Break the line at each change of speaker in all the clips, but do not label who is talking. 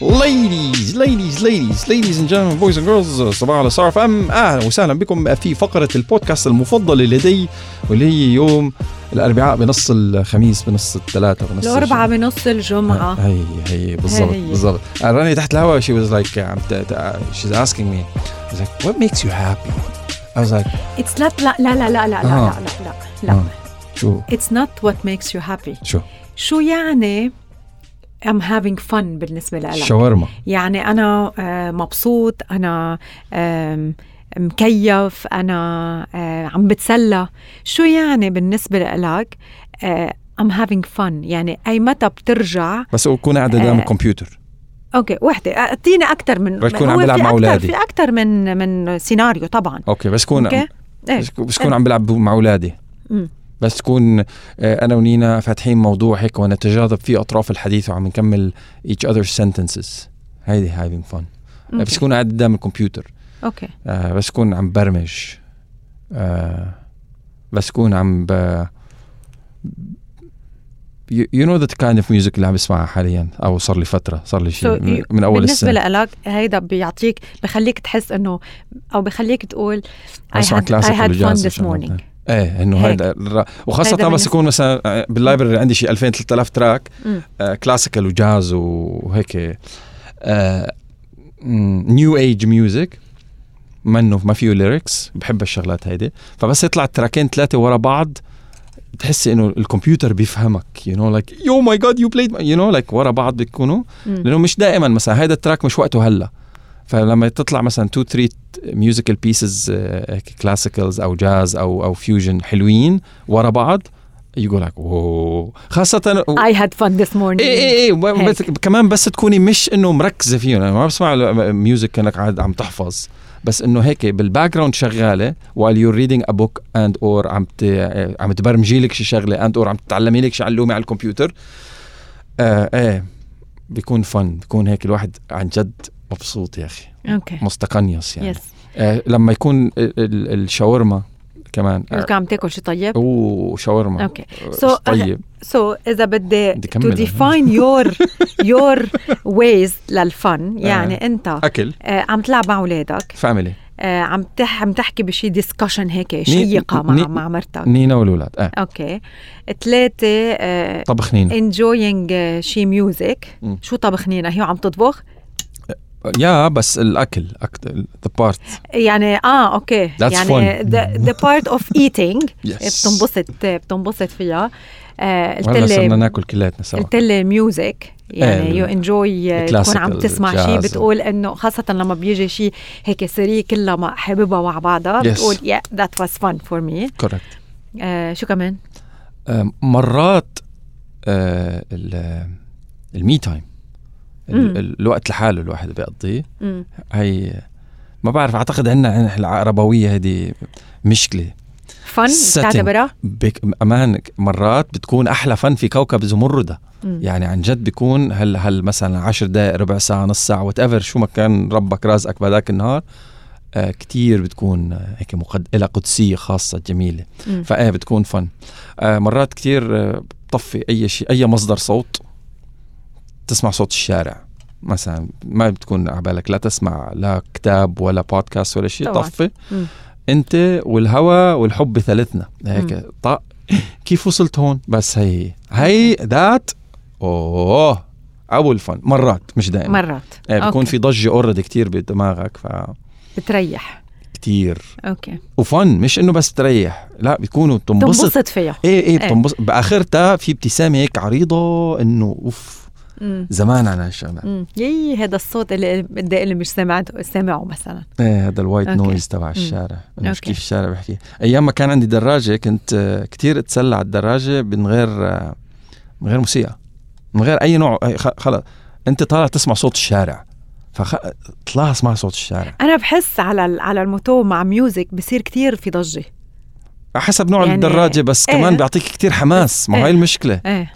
Ladies, ladies, ladies, ladies and gentlemen, boys and girls, صباح على صار ام أهلا وسهلا بكم في فقرة البودكاست المفضله لدي واللي هي يوم الأربعاء بنص الخميس بنص الثلاثاء بنص
الأربعاء بنص الجمعة.
هي هي بالضبط. بالضبط. راني تحت الهواء she was like عم me. I was like what makes you happy? I was like
اتس نوت لا لا لا لا لا لا. لا لا لا.
شو؟
اتس نوت وات ميكس يو هابي
شو؟
شو يعني I'm having fun بالنسبة لك
شاورما.
يعني أنا آه، مبسوط أنا مكيف أنا آه، عم بتسلى. شو يعني بالنسبة لك آه، I'm having fun. يعني أي متى بترجع؟
بس أكون قاعد قدام. الكمبيوتر.
okay وحدة. أعطيني أكثر من
بس تكون
هو
عم بلعب مع أولادي.
في أكثر من من سيناريو طبعا.
okay بس كون
إيه
بس كون عم بلعب مع
أولادي.
بس تكون آه، أنا ونينا فاتحين موضوع هيك ونتجاذب فيه أطراف الحديث وعم نكمل each other's sentences. هيدي having fun آه، بس
okay.
كون قاعد قدام الكمبيوتر.
okay.
آه، بس كون عم برمج. آه، بس كون عم ب you, you know the kind of music اللي عم بسمعها حاليا أو صار لي فترة صار لي شيء
So,
من, من أول
بالنسبة
السنة.
لك هيدا بيعطيك بخليك تحس إنه أو بخليك تقول I had, I had fun this morning.
إيه
إنه.
هيدا وخاصة
هيدا
بس يكون مثلا بال library عندي شيء 2000 3000
track.
آه، classical و jazz وهيك new age music منه ما فيه lyrics بحب الشغلات هيدي فبس يطلع track ين ثلاثة ورا بعض بتحسي إنه الكمبيوتر بيفهمك you know like you my God you played you know like ورا بعض بيكونوا. لأنه مش دائما مثلا هيدا ال track مش وقته هلأ فلما تطلع مثلا two three musical pieces classicals أو جاز أو أو fusion حلوين ورا بعض يقول لك oh خاصة
morning.
إيه إيه إيه و-
هيك.
بس كمان بس تكوني مش إنه مركزة فيهم أنا ما بسمع music كأنك قاعد عم تحفظ. بس إنه هيك بال background شغالة while you're reading a book and or عم ت... عم تبرمجي لك شي شغلة and or عم تتعلمي لك شي علومة على الكمبيوتر آه إيه بيكون fun بيكون هيك الواحد عن جد مبسوط يا أخي.
okay.
مستقنيص يعني.
yes
آه لما يكون ال- ال- الشاورما كمان.
قلت عم تاكل شيء طيب؟
oh شاورما.
okay.
آه،
So,
طيب.
so إذا بدي
كمل.
define your your ways لل fun يعني أنت
أكل.
آه، عم تلعب مع أولادك.
family
آه، عم تح عم تحكي بشي discussion هيك شيقة مع
ني-
مع مرتك.
نينا والولاد آه.
okay. ثلاثة آه،
طبخ نينا.
آه، شي
music.
شو طبخ نينا؟ هي عم تطبخ؟
yeah بس الأكل the part
يعني آه okay.
That's
يعني part of eating.
Yes.
بتنبسط بتنبسط فيها. آه قلت
صرنا
لي
ناكل كلياتنا سوا.
قلت لي music يعني
إيه،
you enjoy تكون عم تسمع شيء. بتقول إنه خاصة لما بيجي شيء هيك سري كلها مع حبيبها مع بعضها
Yes.
بتقول yeah that was fun for me.
كوركت
آه شو كمان؟
مرات آه ال- المي تايم الوقت لحاله الواحد بيقضيه. هي ما بعرف أعتقد عندنا العربوية هذه مشكلة
فن؟
بك أمان مرات بتكون أحلى فن في كوكب زمردة
مم.
يعني عن جد بيكون هل هل مثلا عشر دقائق ربع ساعة نص ساعة وات ايفر شو ما كان ربك رازقك بهذاك النهار آه كتير بتكون آه، هيك مقد... لها قدسية خاصة
جميلة.
فإيه بتكون فن آه مرات كتير آه بطفي أي شيء أي مصدر صوت تسمع صوت الشارع. مثلا ما بتكون على بالك لا تسمع لا كتاب ولا بودكاست ولا شيء. طفي. انت والهواء والحب بثالثنا هيك. طق كيف وصلت هون؟ بس هي هي ذات أوه أول فن مرات مش دائما.
مرات.
إيه بكون
okay.
في ضجة already كتير بدماغك
بتريح.
فكتير
okay.
و fun مش إنه بس تريح لا بيكونوا تنبسط
تنبسط فيها.
إيه إيه
إيه.
بتنبسط. بآخرتها في ابتسامة هيك عريضة إنه أوف.
مم.
زمان على هالشغله
مم. يي هذا الصوت اللي بدي اللي مش سمعته سامعه مثلا
إيه هذا ال
white.
noise تبع الشارع مش. كيف الشارع بحكي أيام ما كان عندي دراجة كنت آه، كتير أتسلى على الدراجة من غير آه، من غير موسيقى من غير أي نوع خلص أنت طالع تسمع صوت الشارع فطلع اسمع صوت الشارع
أنا بحس على على الموتو مع music بصير كتير في ضجة
حسب نوع
يعني-
الدراجة بس
إيه.
كمان بيعطيك كتير حماس ما هو
إيه.
هي المشكلة إيه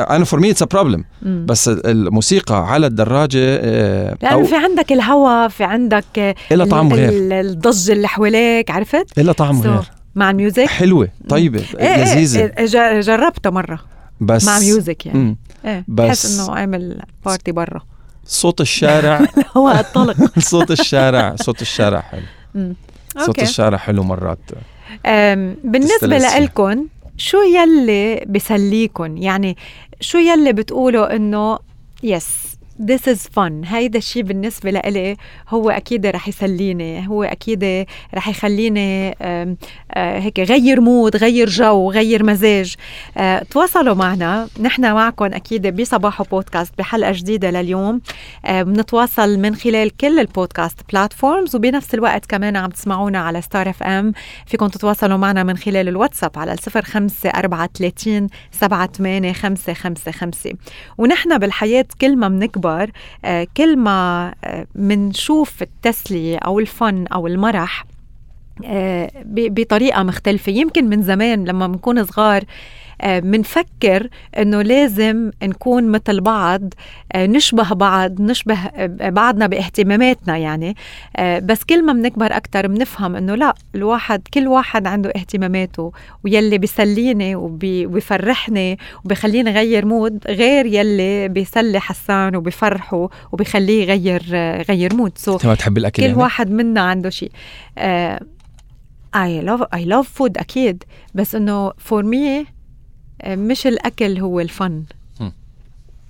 أنا for me it's
problem.
بس الموسيقى على الدراجة آه، لأنه
في عندك الهوا في عندك
لها طعم غير.
ال- الضجة اللي حواليك عرفت؟
لها طعم
So،
غير.
مع ال
music حلوة طيبة
إيه
لذيذة.
إيه إيه جر- جربته مرة.
بس
مع music يعني.
مم.
إيه
بس-
بحس إنه اعمل party برا.
صوت الشارع.
هو الطلق.
صوت الشارع صوت الشارع حلو. صوت. الشارع حلو مرات. تستلذ.
لإلكن شو يلي بسليكن؟ يعني شو يلي بتقولوا إنه yes this is fun. هيدا الشيء بالنسبة لإلي هو أكيد رح يسليني هو أكيد رح يخليني آه، هيك غير مود غير جو غير مزاج. آه، تواصلوا معنا. نحن معكم أكيد بصباحو بودكاست بحلقة جديدة لليوم. آه، بنتواصل من خلال كل ال podcast platforms وبنفس الوقت كمان عم تسمعونا على ستار FM فيكم تتواصلوا معنا من خلال الواتساب على 05430 78555 ونحن بالحياة كل ما بنكبر آه، كل ما آه، منشوف التسلية أو الفن أو المرح آه، بطريقة مختلفة. يمكن من زمان لما بنكون صغار آه، منفكر إنه لازم نكون مثل بعض آه، نشبه بعض نشبه آه، بعضنا باهتماماتنا يعني. آه، بس كل ما بنكبر أكثر بنفهم إنه لا الواحد كل واحد عنده اهتماماته ويلي بيسليني وبي- وبيفرحني وبيخليني غير mood غير يلي بيسلي حسان وبيفرحه وبيخليه يغير آه، غير mood.
so ما تحب الأكل
كل
يعني؟
واحد منا عنده شيء. آه I love I love food أكيد بس for me آه، مش الأكل هو ال
fun.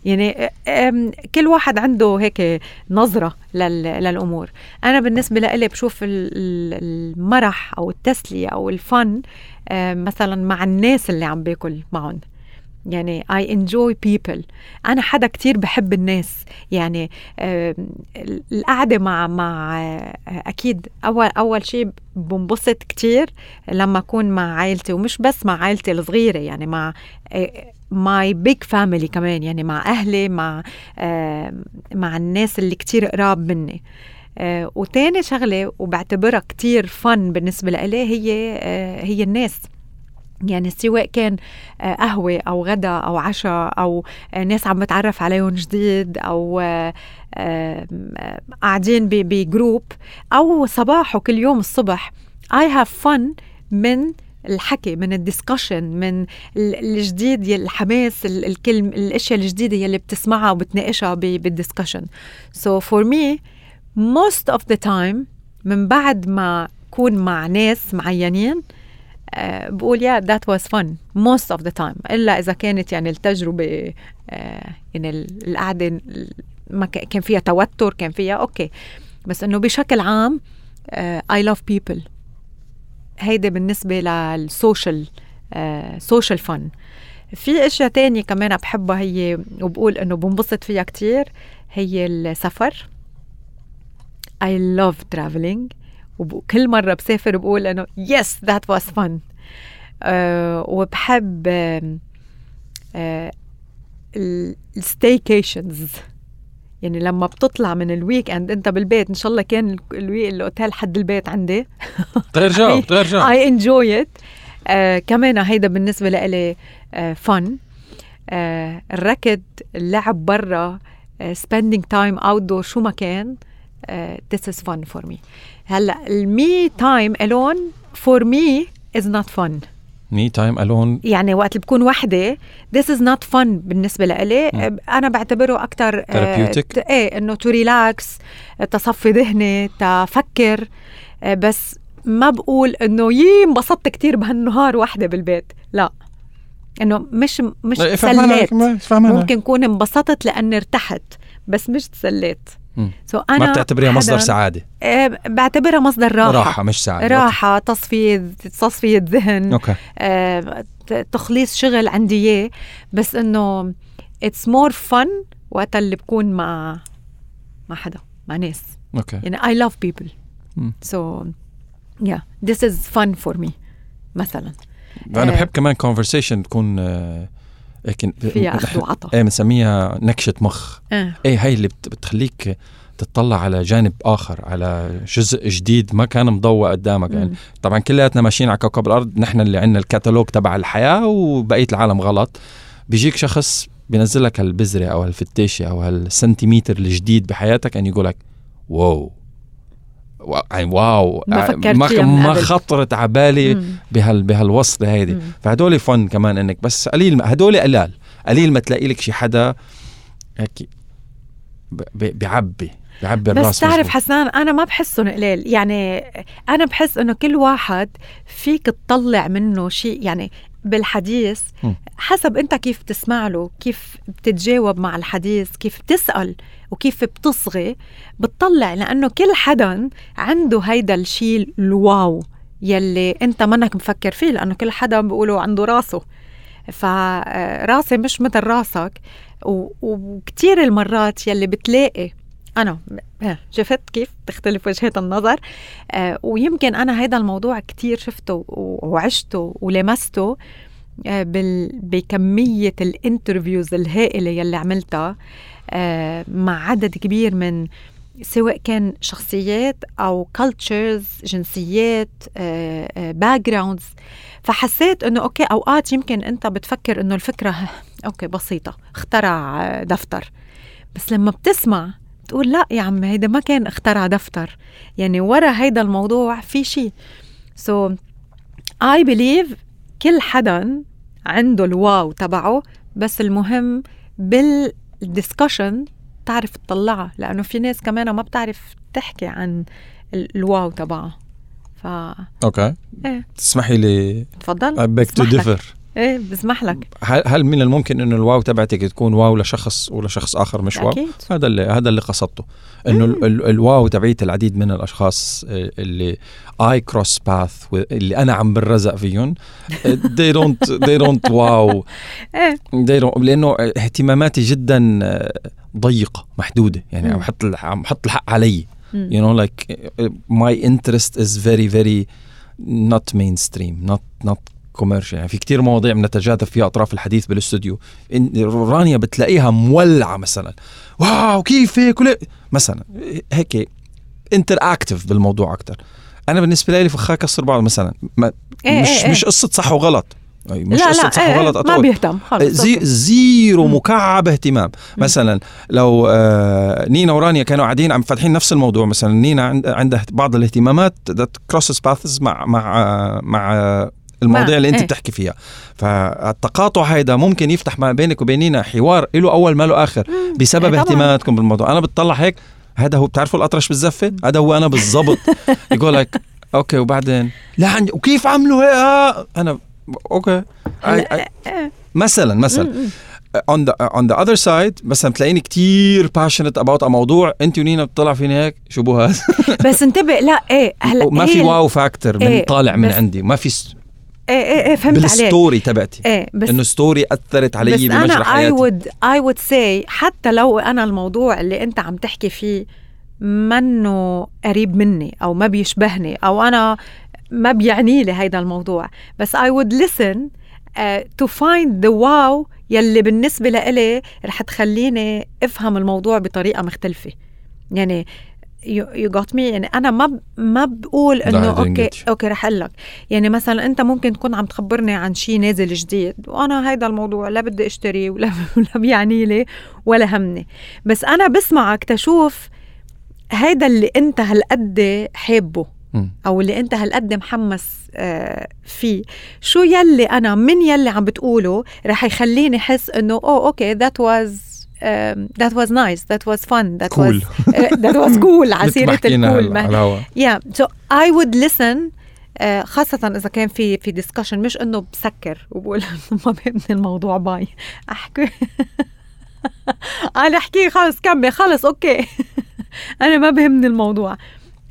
يعني آه، كل واحد عنده هيك نظرة لل- للأمور. أنا بالنسبة لإلي بشوف ال- ال- المرح أو التسلية أو ال fun آه، مثلا مع الناس اللي عم باكل معهم. يعني I enjoy people. أنا حدا كتير بحب الناس. يعني ال- القعدة مع مع آه، أكيد أول أول شيء بنبسط كتير لما أكون مع عائلتي ومش بس مع عائلتي الصغيرة يعني مع my big family كمان يعني مع أهلي مع مع الناس اللي كتير قراب مني. آه، وتاني شغلة وبعتبرها كتير fun بالنسبة لإلي هي آه، هي الناس. يعني سواء كان آه، قهوة أو غدا أو عشاء أو آه، ناس عم بتعرف عليهم جديد أو آه، قاعدين بجروب أو صباح وكل يوم الصبح. I have fun من الحكي من الدiscussion من ال- الجديد الحماس ال- الكلم الأشياء الجديدة يلي بتسمعها وبتناقشها ب- بالدiscussion so for me most of the time من بعد ما كون مع ناس معينين بقول يا that was fun most of the time. إلا إذا كانت يعني التجربة آه، يعني ال- القعدة ال- ما كان فيها توتر كان فيها أوكي. بس إنه بشكل عام آه، I love people. هيدا بالنسبة لل social social fun. في أشياء تانية كمان بحبها هي وبقول إنه بنبسط فيها كتير هي السفر. I love traveling. وكل مرة بسافر بقول إنه yes that was fun. آه وبحب آه ال staycations يعني لما بتطلع من ال weekend أنت بالبيت إن شاء الله كان ال- الويك الأوتيل حد البيت عندي.
تغير جو تغير جو
enjoy it. آه كمان هيدا بالنسبة لإلي آه fun آه الركض اللعب برا آه spending time outdoor شو ما كان. آه this is fun for me. هلا ال me time alone for me is not fun.
me time alone
يعني وقت اللي بكون وحدة this is not fun بالنسبة لإلي. أنا بعتبره أكتر
Therapeutic.
إيه إنه to relax تصفي ذهني تفكر آه، بس ما بقول إنه يي انبسطت كتير بهالنهار وحدة بالبيت. لا. إنه مش مش تسليت ممكن كون انبسطت لأني ارتحت بس مش تسليت so أنا
ما بتعتبريها مصدر سعادة؟
آه، بعتبرها مصدر راحة.
راحة مش سعادة.
راحة تصفية تصفية ذهن.
أوكي.
آه، تخليص شغل عندي إياه. بس إنه it's more fun وقت اللي بكون مع مع حدا مع ناس.
أوكي.
يعني I love people.
مم.
so yeah this is fun for me مثلا.
أنا
آه.
بحب كمان conversation تكون آه، هيك
فيها أخذ وعطا.
إيه بنسميها نكشة مخ.
آه.
إيه هي اللي بت- بتخليك تطلع على جانب آخر على جزء جديد ما كان مضوء قدامك يعني. طبعا كلياتنا ماشيين على كوكب الأرض نحن اللي عندنا الكتالوج تبع الحياة وبقية العالم غلط. بيجيك شخص بينزل لك هالبذرة أو هالفتاشة أو هالسنتيمتر الجديد بحياتك ان يقول لك واو وا- يعني واو
ما فكرت
ما, ما. خطرت على بالي. بهال بهالوصله هيدي. فهدول فن كمان إنك بس قليل هدول قلال قليل ما تلاقي لك شي حدا هيك بيعبي بيعبي
بس
الراس
تعرف
مزبوط.
حسنان أنا ما بحسهم قليل يعني أنا بحس إنه كل واحد فيك تطلع منه شيء يعني بالحديث. حسب أنت كيف تسمع له كيف بتتجاوب مع الحديث كيف بتسال وكيف بتصغي بتطلع لأنه كل حدا عنده هيدا الشيء الواو يلي أنت منك مفكر فيه لأنه كل حدا بيقولوا عنده راسه. فراسي مش مثل راسك. وكتير المرات يلي بتلاقي أنا ها، شفت كيف؟ تختلف وجهات النظر. آه ويمكن أنا هذا الموضوع كتير شفته وعشته ولمسته آه بال بكمية ال interviews الهائلة يلي عملتها. آه مع عدد كبير من سواء كان شخصيات أو cultures جنسيات backgrounds فحسيت إنه أوكي أوقات يمكن أنت بتفكر إنه الفكرة أوكي بسيطة اخترع آه، دفتر. بس لما بتسمع بتقول لا يا عم هيدا ما كان اخترع دفتر. يعني ورا هيدا الموضوع في شيء so I believe كل حدا عنده ال wow تبعه بس المهم بال discussion تعرف تطلعها لأنه في ناس كمان ما بتعرف تحكي عن ال- ال wow تبعها. ف
أوكي.
إيه.
تسمحي لي
تفضل. بسمح لك.
differ.
إيه بسمح لك.
هل هل من الممكن إنه ال wow تبعتك تكون wow لشخص ولشخص آخر مش wow؟
أكيد.
هذا اللي هذا اللي قصدته. إنه ال- ال- ال wow تبعيت العديد من الأشخاص آه، اللي I cross path اللي أنا عم برزق فيهم آه، they don't they don't wow.
إيه.
They don't لأنه اهتماماتي جدا آه، ضيقة محدودة. يعني. عم الح- عم بحط الحق علي. you know like my interest is very very not mainstream not not commercial. يعني في كتير مواضيع بنتجاذب فيها أطراف الحديث بالاستوديو. رانيا بتلاقيها مولعة مثلا. واو كيف هيك؟ وليه؟ مثلا. هيك انتر اكتف بالموضوع أكثر أنا بالنسبة لي فخاك كسر بعض مثلا. ما
إيه
مش
إيه. إيه.
مش قصة صح وغلط. أي مش
لا
قصة
لا
صح
إيه
وغلط
إيه ما
أطول.
بيهتم. خلص
زي. زيرو. مكعب اهتمام. مثلا لو آه نينا ورانيا كانوا قاعدين عم فاتحين نفس الموضوع. مثلا نينا عند عندها بعض الاهتمامات ذات كروسس باثز مع مع مع المواضيع
مع-
اللي انت
إيه.
بتحكي فيها. فالتقاطع هيدا ممكن يفتح ما بينك وبين نينا حوار له أول ما له آخر
مم.
بسبب
إيه طبعاً.
اهتماماتكم بالموضوع. أنا بتطلع هيك هذا هو بتعرفوا الأطرش بالزفة؟ هذا هو أنا بالضبط. يقول لك okay وبعدين؟ لا عن- وكيف عملوا هيك؟ آه، أنا okay. I- I-
إيه.
مثلا مثلا. on the on the other side مثلا بتلاقيني كتير passionate about موضوع انت ونينا بتطلع فيني هيك؟ شو بو هذا
بس انتبه لا إيه هلأ
ما في واو factor من
إيه،
طالع من عندي. ما في
إيه إيه إيه فهمت عليك.
بال story تبعتي.
إيه بس
إنه story أثرت علي
بس
بمجرى
أنا I
حياتي.
would I would say حتى لو أنا الموضوع اللي أنت عم تحكي فيه منه قريب مني أو ما بيشبهني أو أنا ما بيعني لي هيدا الموضوع. بس would listen uh, to find the wow يلي بالنسبة لإلي رح تخليني أفهم الموضوع بطريقة مختلفة. يعني you got me يعني أنا ما ب- ما بقول
إنه okay.
okay رح أقول لك يعني مثلا أنت ممكن تكون عم تخبرني عن شيء نازل جديد وأنا هيدا الموضوع لا بدي أشتري ولا ولا بيعني لي ولا همني بس أنا بسمعك تشوف هيدا اللي أنت هالقد حابه. أو اللي أنت هالقد محمس آه، فيه شو يلي أنا من يلي عم بتقوله رح يخليني أحس إنه oh okay that was um, that was nice that was fun that
Cool.
was uh, that was cool على
مثل ما
سيرة
حكينا
ال
cool
ما- yeah. So I would listen آه، خاصة إذا كان في في discussion مش إنه بسكر وبقول ما بهمني الموضوع bye. أحكي. أنا أحكي خلص كمل خلص okay. أنا ما بهمني الموضوع.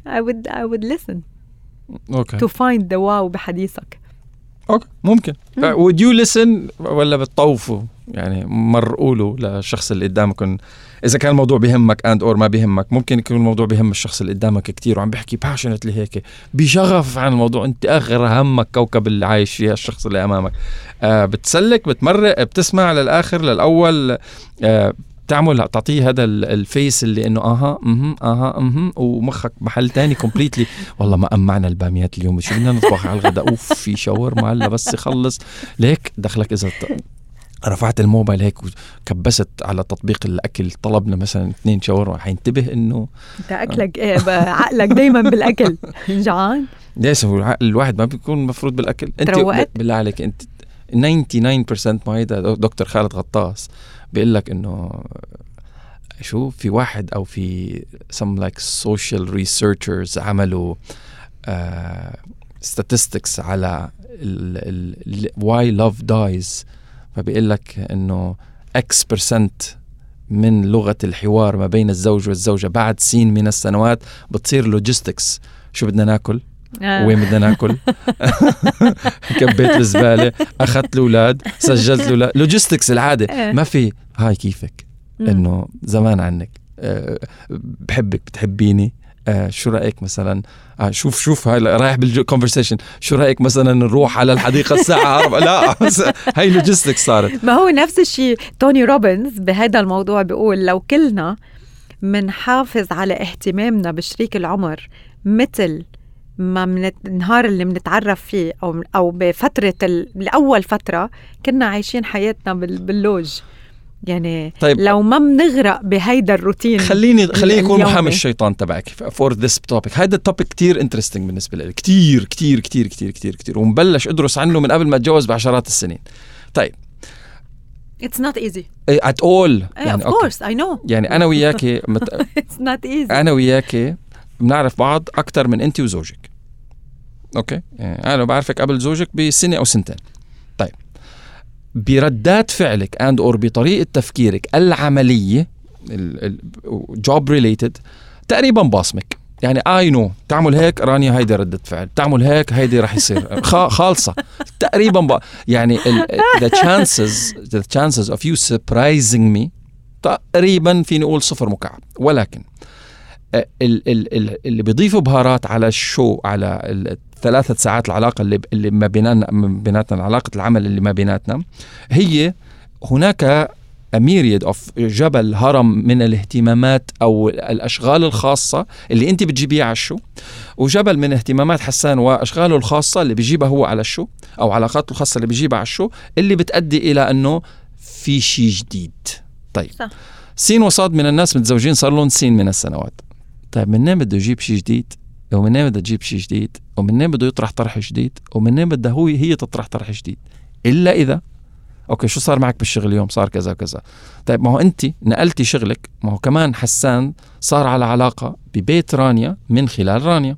I would I would listen
okay.
to find the wow بحديثك.
okay ممكن.
مم.
would you listen ولا بتطوفوا؟ يعني مرقوا للشخص اللي قدامكم إذا كان الموضوع بيهمك and or ما بيهمك ممكن يكون الموضوع بيهم الشخص اللي قدامك كتير وعم بيحكي passionately هيك بشغف عن الموضوع. أنت آخر همك كوكب اللي عايش فيها الشخص اللي أمامك. آه بتسلك بتمرق بتسمع للآخر للأول. آه بتعمل تعطيه هذا ال- ال face اللي إنه أها أها أها أها ومخك محل تاني completely والله ما أمعنا الباميات اليوم. شو بدنا نطبخ على الغداء؟ أوف في شاورما هلا بس يخلص ليك دخلك إذا رفعت الموبايل هيك وكبست على تطبيق الأكل طلبنا مثلا اثنين شاورما. حينتبه إنه
أنت أكلك إيه؟ بقى عقلك دايما بالأكل. جوعان
ليش؟ هو الواحد ما بيكون مفروض بالأكل. أنت
تروقت؟
بالله عليك أنت 99% ما هيدا دكتور خالد غطاس بيقول لك إنه شو في واحد أو في some like social researchers عملوا uh, statistics على ال ال why love dies. فبيقول لك إنه X percent من لغة الحوار ما بين الزوج والزوجة بعد سين من السنوات بتصير logistics شو بدنا ناكل؟ آه. وين بدنا ناكل؟ كبيت الزبالة أخذت الأولاد سجلت الأولاد. logistics العادة. آه. ما في. هاي كيفك؟ إنه زمان عنك. أه بحبك بتحبيني. آه شو رأيك مثلا؟ آه شوف شوف هاي رايح بال conversation شو رأيك مثلا نروح على الحديقة الساعة 4 لا هاي logistic صارت.
ما هو نفس الشيء. توني روبنز بهذا الموضوع بيقول لو كلنا منحافظ على اهتمامنا بشريك العمر مثل ما من النهار اللي بنتعرف فيه أو أو بفترة الأول فترة كنا عايشين حياتنا باللوج. يعني طيب. لو ما بنغرق بهيدا الروتين
خليني خليني يكون محامي الشيطان تبعك for this topic هيدا ال topic كتير interesting بالنسبة لي. كتير كتير كتير كتير كتير كتير. ومبلش أدرس عنه من قبل ما أتجوز بعشرات السنين. طيب.
It's not easy.
at all.
يعني of course I know.
يعني أنا وياكي
مت... It's not easy.
أنا وياكي بنعرف بعض أكثر من أنت وزوجك. أوكي. يعني أنا بعرفك قبل زوجك بسنة أو سنتين. بردات فعلك and or بطريقة تفكيرك العملية job related تقريبا باصمك يعني I know تعمل هيك رانيا هيدي ردة فعل تعمل هيك هيدي رح يصير خالصة. تقريبا ب... يعني the chances the chances of you surprising me تقريبا فيني أقول صفر مكعب. ولكن اللي بيضيفوا بهارات على ال show على ثلاثة ساعات العلاقة اللي اللي ما بيناتنا بيناتنا علاقة العمل اللي ما بيناتنا هي هناك myriad of جبل هرم من الاهتمامات أو الأشغال الخاصة اللي أنت بتجيبيها على ال show وجبل من اهتمامات حسان وأشغاله الخاصة اللي بيجيبها هو على ال show أو علاقاته الخاصة اللي بيجيبها على ال show اللي بتؤدي إلى إنه في شيء جديد. طيب. صح. سين وصاد من الناس متزوجين صار لهم سين من السنوات. طيب منين بده يجيب شيء جديد؟ ومنين بده تجيب شيء جديد؟ ومنين بده يطرح طرح جديد؟ ومنين بدها هو هي تطرح طرح جديد؟ إلا إذا okay شو صار معك بالشغل اليوم؟ صار كذا كذا طيب ما هو أنت نقلتي شغلك ما هو كمان حسان صار على علاقة ببيت رانيا من خلال رانيا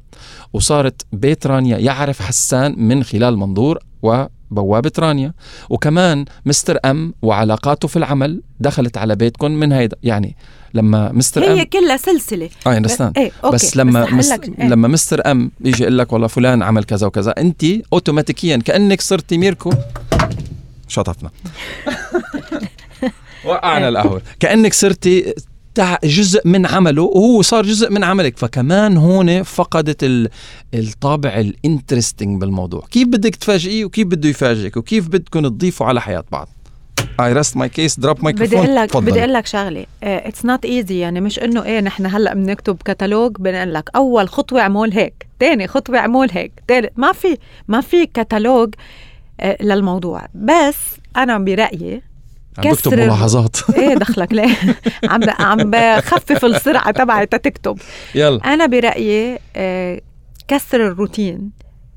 وصارت بيت رانيا يعرف حسان من خلال منظور وبوابة رانيا. وكمان Mister M وعلاقاته في العمل دخلت على بيتكم من هيدا. يعني لما مستر
هي M كلها سلسلة.
آه understand إيه بس لما بس مس... إيه. لما Mister M يجي يقول لك والله فلان عمل كذا وكذا أنت اوتوماتيكيا كأنك صرتي ميركو. شطفنا. وقعنا إيه. القهوة. كأنك صرتي جزء من عمله وهو صار جزء من عملك. فكمان هون فقدت الطابع ال interesting بالموضوع. كيف بدك تفاجئيه وكيف بده يفاجئك وكيف بدكم تضيفوا على حياة بعض؟ I rest my case drop microphone
بدي أقول لك بدي أقول لك شغلة. It's not easy يعني مش إنه إيه نحن هلأ بنكتب كتالوج بنقول لك أول خطوة اعمل هيك ثاني خطوة اعمل هيك ثالث ما في ما في كتالوج uh, للموضوع. بس أنا
برأيي بكتب ملاحظات.
إيه دخلك. ليه عم عم بخفف السرعة تبعي تكتب.
يلا.
أنا برأيي uh, كسر الروتين.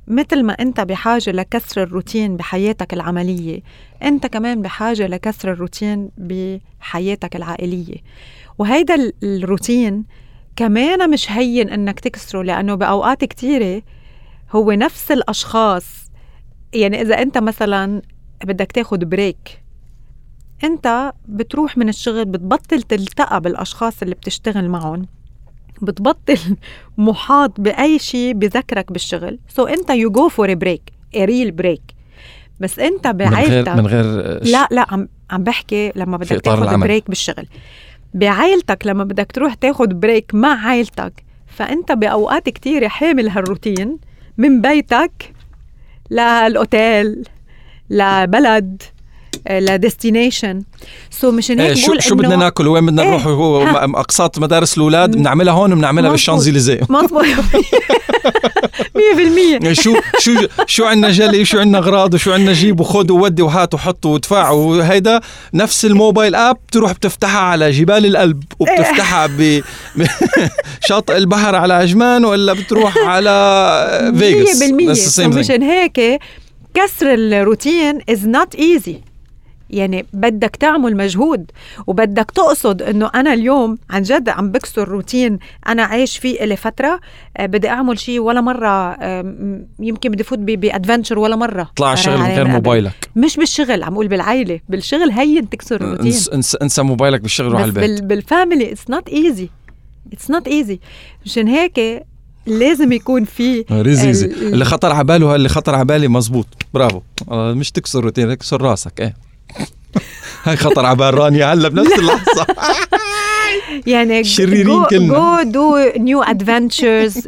مثل ما أنت بحاجة لكسر الروتين بحياتك العملية أنت كمان بحاجة لكسر الروتين بحياتك العائلية. وهيدا الروتين كمان مش هين إنك تكسره لأنه بأوقات كتيرة هو نفس الأشخاص. يعني إذا أنت مثلا بدك تاخد break انت بتروح من الشغل بتبطل تلتقى بالأشخاص اللي بتشتغل معهم. بتبطل محاط بأي شيء بذكرك بالشغل. so انت you go for break real break بس انت بعائلتك
من غير من
غير لا لا عم عم بحكي لما بدك تاخذ break بالشغل. بعائلتك لما بدك تروح تاخذ break مع عائلتك فانت بأوقات كتيرة حامل هالروتين من بيتك للأوتيل لبلد. ل destination so مشان هيك
شو شو بدنا ناكل؟ وين بدنا نروح؟ هو أقساط مدارس الأولاد بنعملها هون وبنعملها بالشانزليزيه.
مضبوط 100%
شو شو شو عندنا جلي؟ شو عندنا أغراض؟ وشو عندنا جيب؟ وخذ وودي وهات وحط وادفع وهيدا نفس ال mobile app بتروح بتفتحها على جبال الألب وبتفتحها بشاطئ البحر على عجمان ولا بتروح على فيغاس.
100% مشان هيك كسر الروتين is not easy يعني بدك تعمل مجهود وبدك تقصد إنه أنا اليوم عن جد عم بكسر روتين أنا عايش فيه لي فترة آه، بدي أعمل شيء ولا مرة آه، يمكن بدي فوت ب adventure ولا مرة.
طلع الشغل من غير. موبايلك.
مش بالشغل عم أقول بالعائله بالشغل هين تكسر الروتين.
انس انس انسى موبايلك بالشغل وروح على البيت.
بال بال family it's not easy it's not easy مشان هيك لازم يكون في
ريزيزي
ال- ال-
اللي خطر على باله اللي خطر على بالي مزبوط. برافو. آه، مش تكسر روتين اكسر راسك إيه. خطر على بال رانيا هلا بنفس اللحظة.
يعني
شريرين كلنا.
go
do new adventures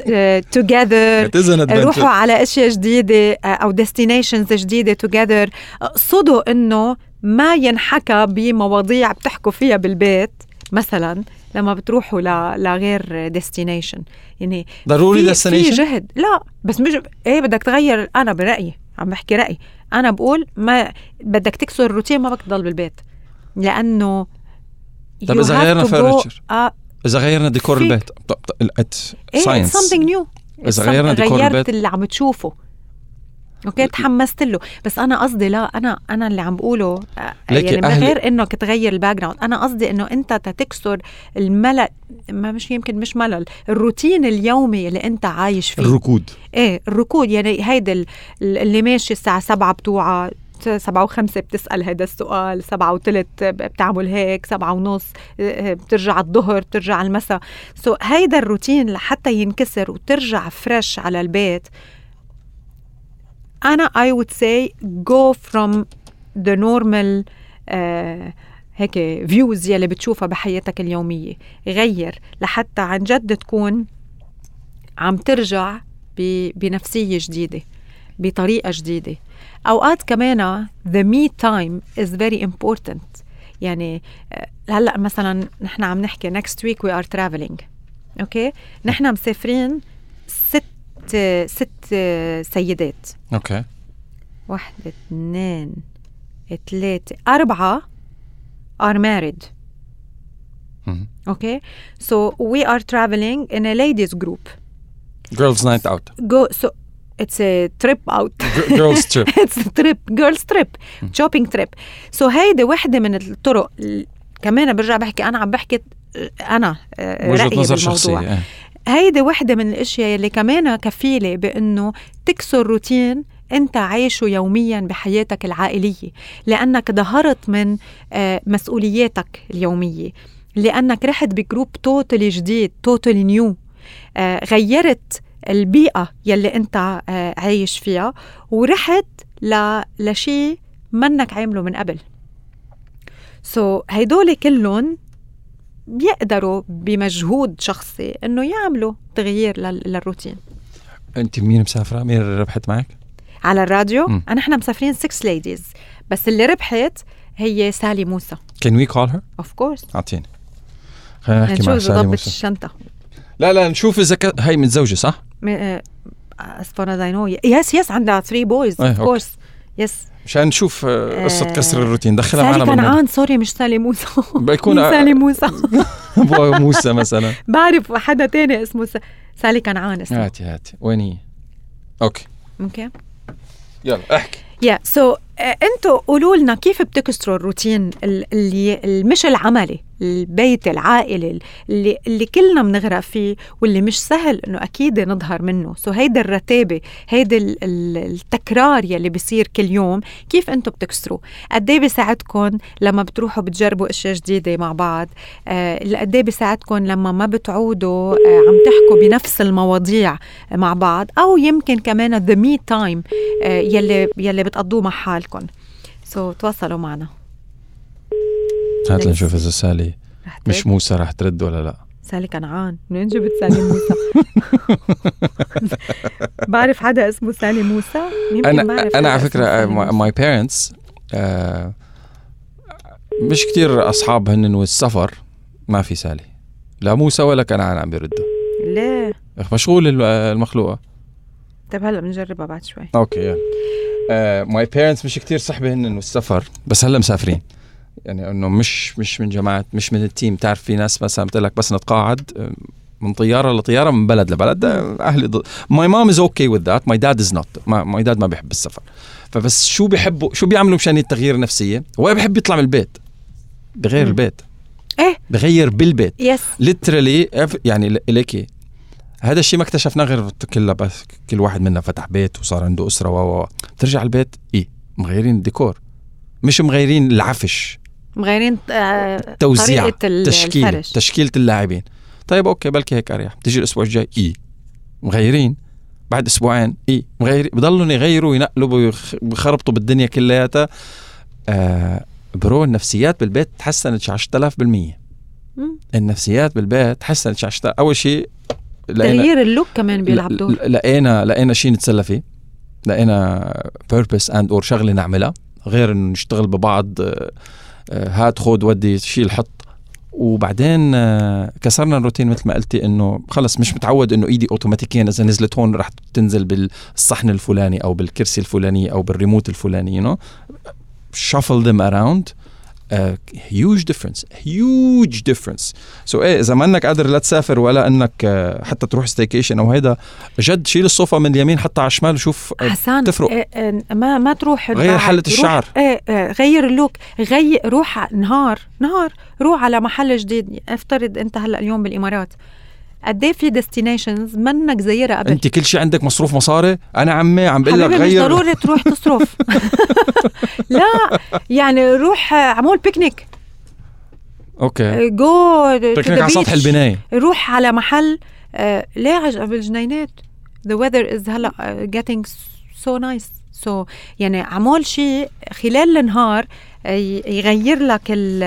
together.
روحوا على أشياء جديدة آه، أو destinations جديدة together اقصدوا إنه ما ينحكى بمواضيع بتحكوا فيها بالبيت مثلا لما بتروحوا ل... لغير ديستنيشن يعني
ضروري
في- في جهد. لا بس مش إيه بدك تغير أنا برأيي. عم بحكي رايي أنا بقول ما بدك تكسر الروتين ما بدك تضل بالبيت لأنه
طب
have
غيرنا furniture؟
آه
إذا غيرنا ديكور
فيك.
البيت ساينس
something new
إذا
It's
غيرنا ديكور
غيرت
البيت.
اللي عم تشوفه okay تحمست له. بس أنا قصدي لا أنا أنا اللي عم بقوله آه، يعني من غير انك تغير ال background أنا قصدي إنه أنت تتكسر الملل ما مش يمكن مش ملل الروتين اليومي اللي أنت عايش فيه.
الركود.
إيه الركود. يعني هيدا ال- اللي ماشي الساعة سبعة بتوعها سبعة وخمسة بتسأل هذا السؤال سبعة وثلث بتعمل هيك سبعة ونص آه، بترجع الظهر بترجع المساء. so, هيدا الروتين لحتى ينكسر وترجع fresh على البيت I would say go from the normal uh, هيك views يلي بتشوفها بحياتك اليومية. غير لحتى عن جد تكون عم ترجع ب- بنفسية جديدة بطريقة جديدة. أوقات كمان the me time is very important. يعني آه، هلأ مثلا نحن عم نحكي next week we are traveling. okay؟ نحن مسافرين ست ست سيدات.
okay.
واحدة اثنين ثلاثة أربعة are married.
مهم.
okay so we are traveling in a ladies group.
girls night out
go so it's a trip out.
girls trip
it's a trip girls trip. shopping trip. So هيدي وحده من الطرق ال- كمان برجع بحكي أنا عم بحكي أنا آه، وجهة
نظر. شخصية إيه.
هيدي وحدة من الأشياء اللي كمان كفيلة بأنه تكسر روتين أنت عايشه يوميا بحياتك العائلية لأنك ظهرت من آه، مسؤولياتك اليومية لأنك رحت ب group totally جديد totally new غيرت البيئة يلي أنت آه، عايش فيها ورحت. لشيء منك عامله من قبل so, هيدول كلهم بيقدروا بمجهود شخصي إنه يعملوا تغيير لل- للروتين.
أنت مين مسافرة؟ مين اللي ربحت معك؟
على الراديو؟
مم.
أنا إحنا مسافرين 6 ladies بس اللي ربحت هي سالي موسى.
can we call her
of course
أعطيني. خلينا نحكي مع سالي موسى.
الشنطة.
لا لا نشوف إذا ك... هي متزوجة صح؟
as far as I know yes yes عندها 3 boys
of.
course yes
مشان نشوف آه، قصة
آه،
كسر الروتين. دخلها معنا
كنعان sorry مش سالي موسى.
بيكون
سالي موسى.
ابو موسى مثلا.
بعرف حدا تاني اسمه س- سالي كنعان اسمه.
هاتي هاتي وين هي؟ okay.
okay
يلا احكي.
yeah so أنتوا قولوا لنا كيف بتكسروا الروتين ال- اللي ال- مش العملي. البيت العائلي اللي اللي كلنا بنغرق فيه واللي مش سهل إنه أكيد نظهر منه. so هيدا الرتابه هيدا ال- ال- التكرار يلي بيصير كل يوم كيف أنتوا بتكسروا قد إيه بيساعدكم لما بتروحوا بتجربوا أشياء جديدة مع بعض؟ آه، قد إيه بيساعدكم لما ما بتعودوا آه، عم تحكوا بنفس المواضيع مع بعض؟ أو يمكن كمان the me time يلي يلي بتقضوه مع حالكم. so, تواصلوا معنا.
هات لنشوف إذا سالي؟ مش موسى رح ترد ولا لا.
سالي كنعان منين جبت سالي موسى؟ بعرف حدا اسمه سالي موسى؟
أنا
بعرف أنا
على
فكرة.
my parents مش كتير أصحاب هن والسفر ما في سالي. لا موسى ولا كنعان عم بيردوا.
ليه؟
مشغول ال- المخلوقة.
طيب هلا بنجربها بعد شوي.
okay يلا. My parents مش كتير صحبة هن والسفر بس هلا مسافرين. يعني إنه مش مش من جماعة مش من ال team. تعرف في ناس مثلا بتقول لك بس نتقاعد من طيارة لطيارة من بلد لبلد. آه، أهلي my mom is okay with that my dad is not my dad ما بيحب السفر. فبس شو بيحبوا شو بيعملوا مشان التغيير النفسية؟ هو بيحب يطلع من البيت. بغير
مم.
البيت.
إيه.
بغير بالبيت.
yes
literally يعني ليكي هذا الشيء ما اكتشفناه غير كلها بس كل واحد منا فتح بيت وصار عنده أسرة و و. ترجع البيت إيه مغيرين الديكور. مش مغيرين العفش.
مغيرين آه
توزيع تشكيله
الفرش.
تشكيلة اللاعبين. طيب okay بلكي هيك أريح. تيجي الأسبوع الجاي إيه مغيرين. بعد أسبوعين إيه مغيرين بضلهم يغيروا وينقلوا ويخ- ويخربطوا بالدنيا كلياتها. آه bro النفسيات بالبيت تحسنت شي 10000 بالمية.
مم.
النفسيات بالبيت تحسنت شي 10000 أول شيء
تغيير ال look كمان بيلعب دور.
لقينا لقينا شيء نتسلى فيه. لقينا purpose and/or شغلة نعملها. غير إنه نشتغل ببعض آه، هات خود ودي شيل حط. وبعدين آه، كسرنا الروتين مثل ما قلتي إنه خلص مش متعود إنه إيدي اوتوماتيكيا إذا نزلت هون رح تنزل بالصحن الفلاني أو بالكرسي الفلاني أو بالريموت الفلاني you know shuffle them around. Huge difference huge difference so, إيه إذا ما إنك قادر لا تسافر ولا إنك uh, حتى تروح staycation أو هيدا جد شيل الصوفة من اليمين حتى على الشمال وشوف uh,
حسان
تفرق.
إيه إيه ما ما تروح
غير. حلة الشعر.
إيه إيه غير ال look غير روح نهار نهار روح على محل جديد افترض أنت هلأ اليوم بالإمارات قد إيه في destinations منك زيرها قبل؟
أنت كل شيء عندك مصروف مصاري؟ أنا عمي عم بقول لك
حبيبي مش
غير.
ضروري تروح تصرف. لا يعني روح عمول picnic
okay.
جو
بيكنيك على سطح البناية.
روح على محل آه ليه عج- بالجنينات the weather is هلا آه، getting so nice. So يعني عمول شيء خلال النهار آه، يغير لك ال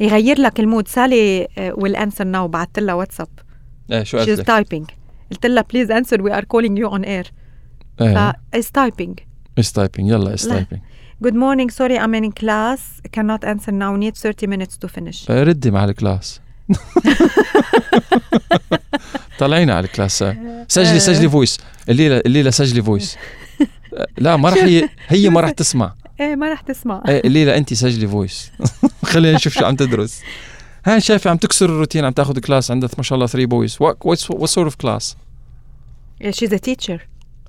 يغير لك ال mood. سالي will answer now بعثت لها واتساب.
إيه شو قصدك؟
typing. قلت لها please answer we are calling you on
air
إيه. is typing.
is typing يلا
لا.
typing
Good morning. Sorry I'm in class. Cannot answer now. Need 30 minutes to finish.
ردي مع ال class. طلعينا على ال class. سجلي سجلي voice قليلها قليلها سجلي voice لا ما رح هي هي ما رح تسمع.
إيه ما رح تسمع.
إيه قليلها انت سجلي voice خلينا نشوف شو عم تدرس. ها شايفه عم تكسر الروتين عم تاخذ class عندها ما شاء الله 3 boys what sort of class
she's a teacher.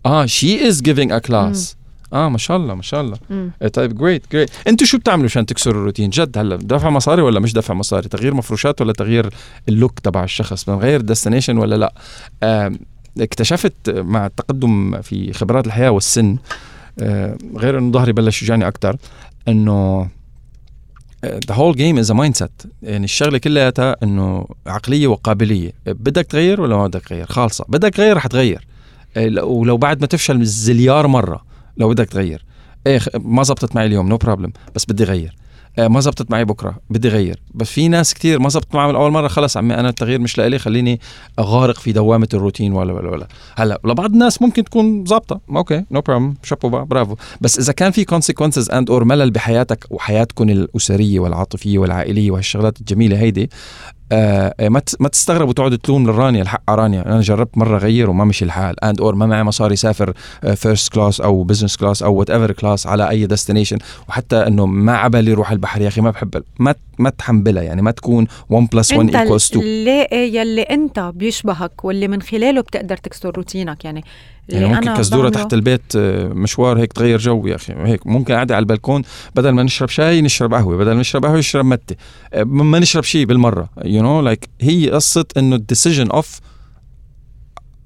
آه she is giving a class آه ما شاء الله ما شاء الله.
مم.
إيه طيب great great أنتوا شو بتعملوا عشان تكسروا الروتين؟ جد هلا دفع مصاري ولا مش دفع مصاري؟ تغيير مفروشات ولا تغيير ال look تبع الشخص؟ بنغير destination ولا لا؟ آم، اكتشفت مع التقدم في خبرات الحياة والسن آه، غير إنه ظهري بلش يوجعني أكثر إنه the whole game is mindset يعني الشغلة كلياتها إنه عقلية وقابلية. بدك تغير ولا ما بدك تغير؟ خالصة. بدك تغير رح تغير. لو- ولو بعد ما تفشل زليار مرة لو بدك تغير. إيه ما زبطت معي اليوم no problem بس بدي غير آه، ما زبطت معي بكرة بدي غير. بس في ناس كتير ما زبطت معهم أول مرة خلص عمي أنا التغيير مش لإلي خليني أغارق في دوامة الروتين ولا ولا ولا. هلأ لبعض الناس ممكن تكون ظابطه okay no problem chapeau برافو. بس إذا كان في consequences and/or ملل بحياتك وحياتكم الأسرية والعاطفية والعائلية وهالشغلات الجميلة هيدي آه ما ت- ما تستغرب وتقعد تلوم للرانيا الحق على رانيا. أنا جربت مرة غير وما مشي الحال. and/or ما معي مصاري سافر first class أو business class أو whatever class على أي destination وحتى إنه ما عبالي روح البحر يا أخي ما بحب ما ما تحملها يعني ما تكون 1 plus 1
أنت
equals 2
اللي يلي أنت بيشبهك واللي من خلاله بتقدر تكسر روتينك يعني.
يعني ممكن
أنا
كزدورة
بعمله-
تحت البيت آه، مشوار هيك تغير جو يا أخي. هيك ممكن قاعدة على البلكون بدل ما نشرب شاي نشرب قهوة بدل ما نشرب قهوة نشرب متة. آه، ما نشرب شيء بالمرة you know like هي قصة إنه ال decision of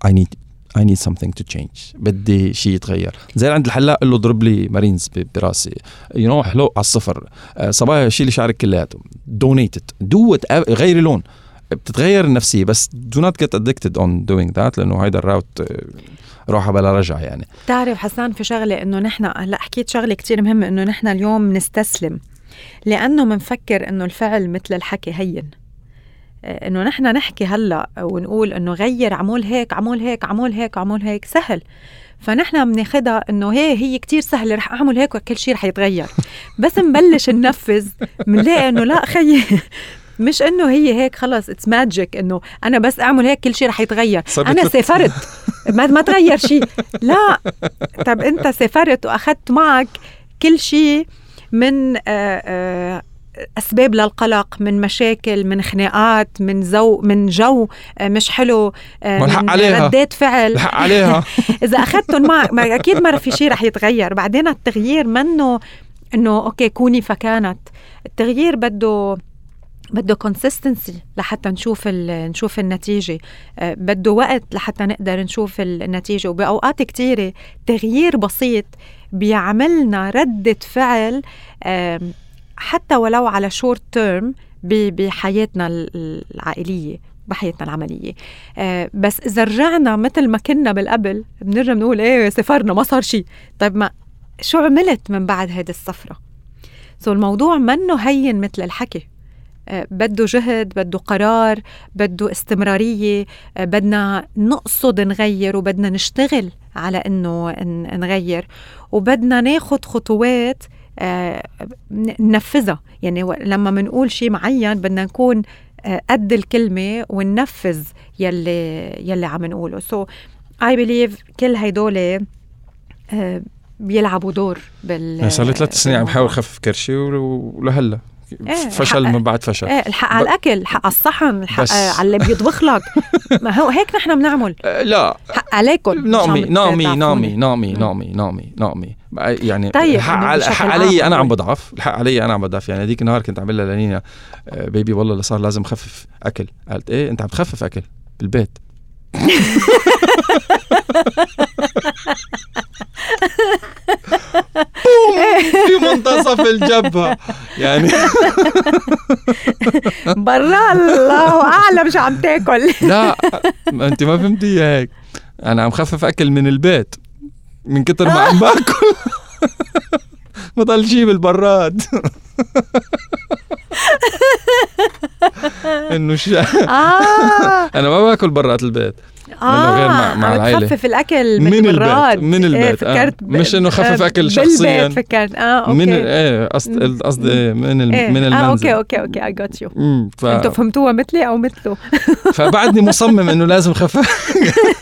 I need something to change. بدي شيء يتغير. زي عند الحلاق قال له ضرب لي مارينز براسي. you know حلق على الصفر. آه، صبايا شيلي شعرك كلياته. دونيت دو غيري لون. بتتغير النفسية بس do not get addicted on doing that لأنه هيدا ال route روحها بلا رجع يعني.
بتعرف حسان في شغلة إنه نحن هلا حكيت شغلة كتير مهمة إنه نحن اليوم نستسلم لأنه منفكر إنه الفعل مثل الحكي هين. آه، إنه نحن نحكي هلا ونقول إنه غير عمول هيك عمول هيك عمول هيك عمول هيك سهل. فنحن بناخدها إنه هي هي كتير سهلة رح أعمل هيك وكل شيء رح يتغير. بس نبلش ننفذ بنلاقي إنه لا خيي مش إنه هي هيك خلص it's magic إنه أنا بس أعمل هيك كل شيء رح يتغير.
أنا
سافرت. ما ما تغير شيء لا. طب أنت سافرت وأخذت معك كل شيء من آه، آه، أسباب للقلق من مشاكل من خناقات من زو من جو آه، مش حلو من
عليها.
ردات فعل.
الحق عليها.
إذا أخذتهم معك ما أكيد ما في شيء رح يتغير. بعدين التغيير منه إنه أوكي كوني فكانت. التغيير بده بده consistency لحتى نشوف نشوف النتيجة. آه، بده وقت لحتى نقدر نشوف ال- النتيجة. وبأوقات كثيره تغيير بسيط بيعملنا ردة فعل حتى ولو على short term بحياتنا ال- العائلية بحياتنا العملية. آه، بس إذا رجعنا مثل ما كنا بالقبل بنرجع بنقول إيه سفرنا ما صار شيء طيب ما شو عملت من بعد هيدي السفرة؟ so الموضوع منه هين مثل الحكي. بده جهد بده قرار بده استمرارية بدنا نقصد نغير وبدنا نشتغل على إنه ن- نغير. وبدنا ناخد خطوات آه، ننفذها. يعني لما منقول شيء معين بدنا نكون آه، قد الكلمة وننفذ يلي يلي عم نقوله. so I believe كل هيدول آه، بيلعبوا دور بال
يعني صار لي ثلاث سنين عم بحاول
بالموضوع.
خفف كرشي ول- ولهلا.
إيه،
فشل من بعد فشل.
إيه الحق على الأكل الحق على الصحن الحق آه، على اللي بيطبخ لك. ما هو هيك نحن بنعمل.
آه، لا.
حق عليكم.
نامي نامي. نامي نامي. نامي نامي نامي يعني
طيب،
الحق على الحق علي أنا عم. بضعف. الحق علي أنا عم بضعف. يعني هذيك النهار كنت عامل لها لنينا آه، بيبي والله اللي صار لازم خفف أكل. قالت إيه أنت عم تخفف أكل بالبيت. في منتصف الجبهة. يعني
برا الله أعلم شو عم تاكل.
لا ما أنت ما فهمتي هيك. أنا عم خفف أكل من البيت من كتر ما عم باكل. بضل شي بالبراد. إنه شا...
آه.
أنا ما باكل برات البيت.
آه
غير مع- مع
عم
العيلة.
تخفف الأكل من,
من البيت،
البراد
من
إيه
البيت، آه.
فكرت ب-
مش إنه خفف
آه،
أكل شخصياً.
بالبيت فكرت آه أوكي
من ال- إيه قصد قصدي إيه، من ال...
إيه.
من
آه
المنزل
أوكي أوكي أوكي I got
you ف...
أنتوا فهمتوها مثلي أو مثله
فبعدني مصمم إنه لازم خفف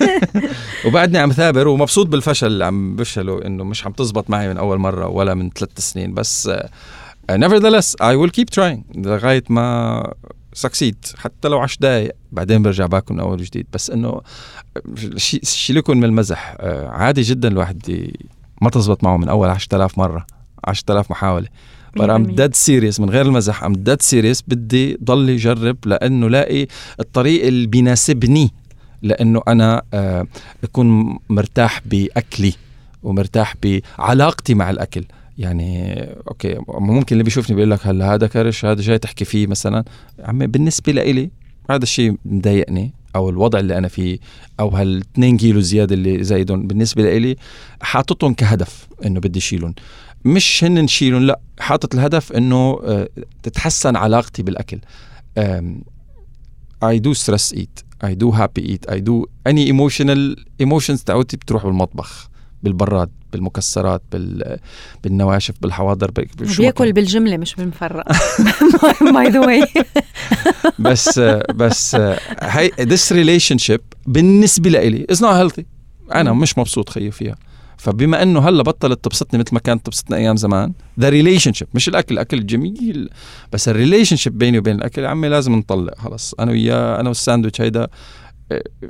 وبعدني عم ثابر ومبسوط بالفشل اللي عم بفشله إنه مش عم تزبط معي من أول مرة ولا من ثلاث سنين بس uh, nevertheless I will keep trying لغاية ما succeed حتى لو 10 دقائق بعدين برجع باكل من أول وجديد. بس إنه شي- شيلكم من المزح. آه، عادي جدا الواحد ما تزبط معه من أول 10000 مرة 10000 محاولة. but I'm
100%.
dead serious من غير المزح. I'm dead serious. بدي ضل يجرب لأنه لاقي الطريق اللي بيناسبني. لأنه أنا آه، أكون مرتاح بأكلي ومرتاح بعلاقتي مع الأكل. يعني أوكي ممكن اللي بيشوفني بيقول لك هلا هذا كرش هذا جاي تحكي فيه مثلا. عمي بالنسبة لإلي هذا الشيء مضايقني أو الوضع اللي أنا فيه أو هال 2 كيلو زيادة اللي زايدهم بالنسبة لإلي حاططهم كهدف إنه بدي شيلهم مش هن نشيلهم لا حاطط الهدف إنه آه، تتحسن علاقتي بالأكل. I do stress eat I do happy eat I do any emotional emotions تاعوتي بتروح بالمطبخ. بالبراد بالمكسرات بال بالنواشف بالحواضر ب-
بياكل. بالجملة مش بالمفرق by the way
بس بس هاي this relationship بالنسبة لإلي is not healthy.
أنا.
مش مبسوط خيي فيها. فبما إنه هلأ بطلت تبسطني مثل ما كانت تبسطني أيام زمان the relationship مش الأكل الأكل جميل بس ال relationship بيني وبين الأكل عمي لازم نطلق خلص. أنا وياه أنا والساندويتش هيدا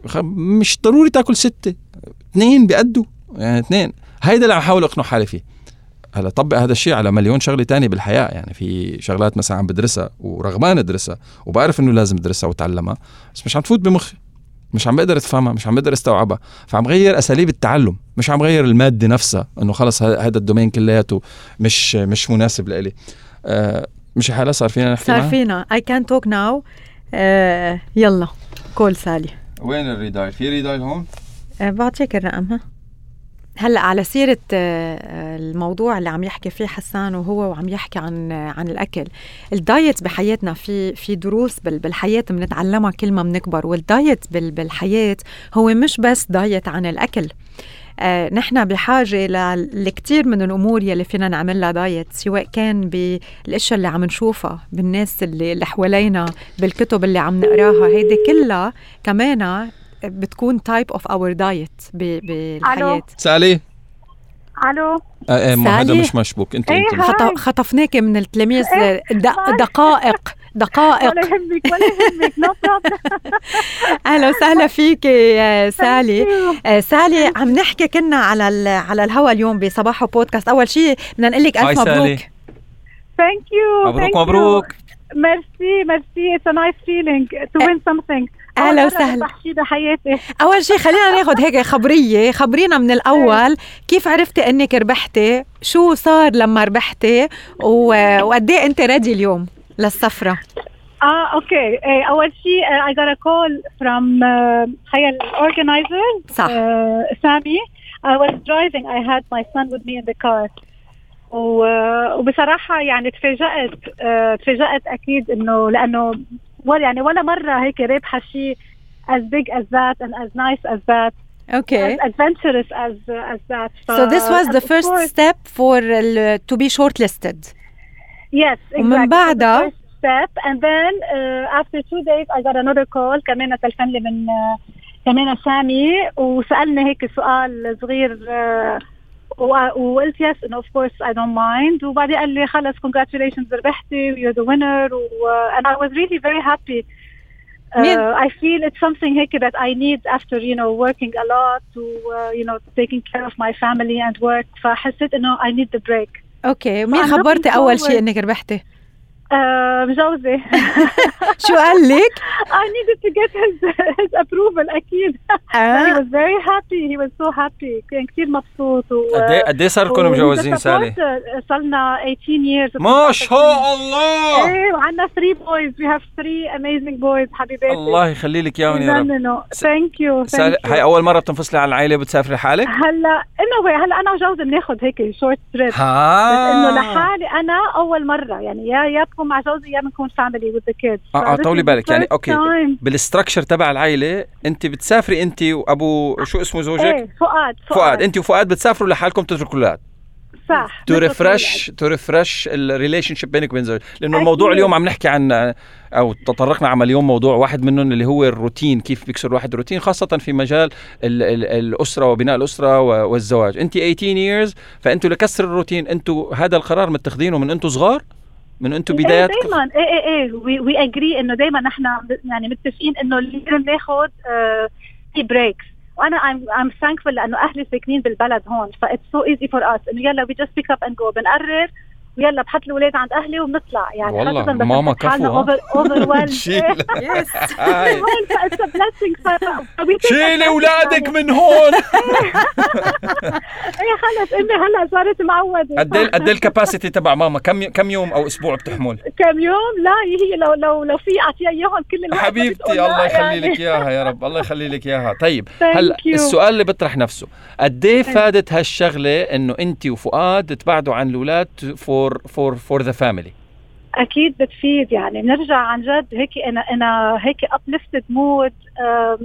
خ- مش ضروري تأكل ستة اثنين بيأدوا. يعني اثنين. هيدا اللي عم احاول اقنع حالي فيه. هلا طبق هذا الشيء على مليون شغلة تانية بالحياة. يعني في شغلات مثلا عم بدرسها ورغبان ادرسها وبعرف إنه لازم ادرسها واتعلمها بس مش عم تفوت بمخي. مش عم بقدر افهمها مش عم بقدر أستوعبها. فعم غير أساليب التعلم. مش عم غير المادة نفسها إنه خلص ه- هذا الدومين كلياته مش مش مناسب لإلي. آه مش حالة صار فينا نحكي
صار
معها؟
فينا. اي كان توك ناو يلا. call سالي.
وين ال redial؟ في redial هون؟
آه، بعطيك الرقم ها؟ هلأ على سيرة آه، الموضوع اللي عم يحكي فيه حسان وهو وعم يحكي عن آه، عن الأكل. الدايت بحياتنا في في دروس بال- بالحياة بنتعلمها كل ما بنكبر والدايت بال- بالحياة هو مش بس دايت عن الأكل. آه، نحن بحاجة ل- لكتير من الأمور يلي فينا نعملها دايت سواء كان بالأشياء اللي عم نشوفها بالناس اللي حوالينا بالكتب اللي عم نقراها هيدي كلها كمان بتكون type of our diet بالحياة.
سالي.
ألو؟
آه آه ما هذا؟ مش مشبوك. انت
إيه،
انت
ها.
خط- خطفناك من التلاميذ
إيه،.
دقائق دقائق.
ولا يهمك ولا يهمك no
أهلا وسهلا فيك يا سالي. آه، سالي عم نحكي كنا على ال- على الهوا اليوم بصباحو بودكاست. أول شيء بدنا نقول لك ألف،
سالي.
مبروك.
thank you
مبروك مبروك.
merci merci it's a nice feeling to win something
أهلا وسهلا.
شيء بحياتي.
أول شيء خلينا ناخذ هيك خبرية خبرينا من الأول. كيف عرفتي إنك ربحتي؟ شو صار لما ربحتي؟ وقد إيه أنت ready اليوم للسفرة؟
آه أوكي. إيه، أول شيء uh, I got a call from uh, هي ال organizer
صح.
uh, سامي. I was driving. I had my son with me in the car. و- وبصراحة يعني تفاجأت آه، تفاجأت أكيد إنه لأنه ولا يعني ولا مرة هيك رابحة شيء as big as that and as nice as that
اوكي
as adventurous as as that
So this was the
of
first
course-
step for ال- to be shortlisted.
Yes, exactly.
ومن بعدها-
The first step and then uh, after two days I got another call كمان تلفن لي من uh, كمان سامي وسألني هيك سؤال صغير uh, و- وقلت yes and of course I don't mind وبعدين قال لي خلص congratulations ربحتي you're the winner و, uh, and I was really very happy Uh,
مين؟
I feel it's something هيك that I need after you know working a lot to uh, you know taking care of my family and work فحسيت انه I need the break
اوكي مين
I'm looking
خبرتي اول شيء
forward.
انك ربحتي؟
Uh, جوزي
شو قال لك؟
I needed to get his his approval أكيد. he
آه.
was very happy. He was so happy. كان كثير مبسوط و
قد إيه قد إيه صار لكم مجوزين سالي؟
صلنا 18 years.
ما شاء الله
إيه وعندنا 3 boys. We have three amazing boys حبيباتي.
الله يخلي لك إياهم يا رب
يجننوا. Thank you.
سالي. هاي أول مرة بتنفصلي عن العائلة بتسافري حالك؟
هلا anyway هلا أنا وجوزي بناخذ هيك short trip بس
ها
إنه لحالي أنا أول مرة يعني يا يا بكون مع جوزي يا بنكون family with the kids. آه آه
طولي بالك. يعني أوكي
time.
بال structure تبع العائلة أنت بتسافري أنت وأبو شو اسمه زوجك؟
إيه فؤاد
فؤاد. أنت وفؤاد بتسافروا لحالكم تتركوا الأولاد؟
صح
تو ريفرش تو ريفرش الريليشن شيب بينك وبين زوجك.
لأنه.
الموضوع اليوم عم نحكي عن أو تطرقنا عمل اليوم موضوع واحد منهم اللي هو الروتين كيف بيكسر الواحد الروتين خاصة في مجال ال ال الأسرة وبناء الأسرة والزواج. أنت 18 years فأنتوا لكسر الروتين أنتوا هذا القرار متخذينه من أنتوا صغار؟ من أنتوا
إيه
بدايات
دائما إيه إيه إيه. we we agree إنه دائما نحن يعني متفقين إنه لازم ناخذ في breaks وأنا I'm I'm thankful لأنه أهلي ساكنين بالبلد هون. ف it's so easy for us. إنه يلا we just pick up and go. بنقرر ويلا بحط الاولاد عند أهلي وبنطلع يعني
والله، ماما كفو،
we take
شيلي
أولادك.
من هون.
إيه خلص امي هلا صارت معودة.
قد إيه قد إيه ال capacity تبع ماما؟ كم كم يوم أو أسبوع بتحمل؟
كم يوم؟ لا هي لو لو لو في أعطيها إياهم كل الوقت
حبيبتي الله يخلي
يعني.
لك إياها يا رب الله يخلي لك إياها. طيب هلا. السؤال اللي بيطرح نفسه. قد إيه فادت هالشغلة إنه انت وفؤاد تبعدوا عن الأولاد for for for the family
أكيد بتفيد يعني. بنرجع عن جد هيك أنا أنا هيك uplifted mood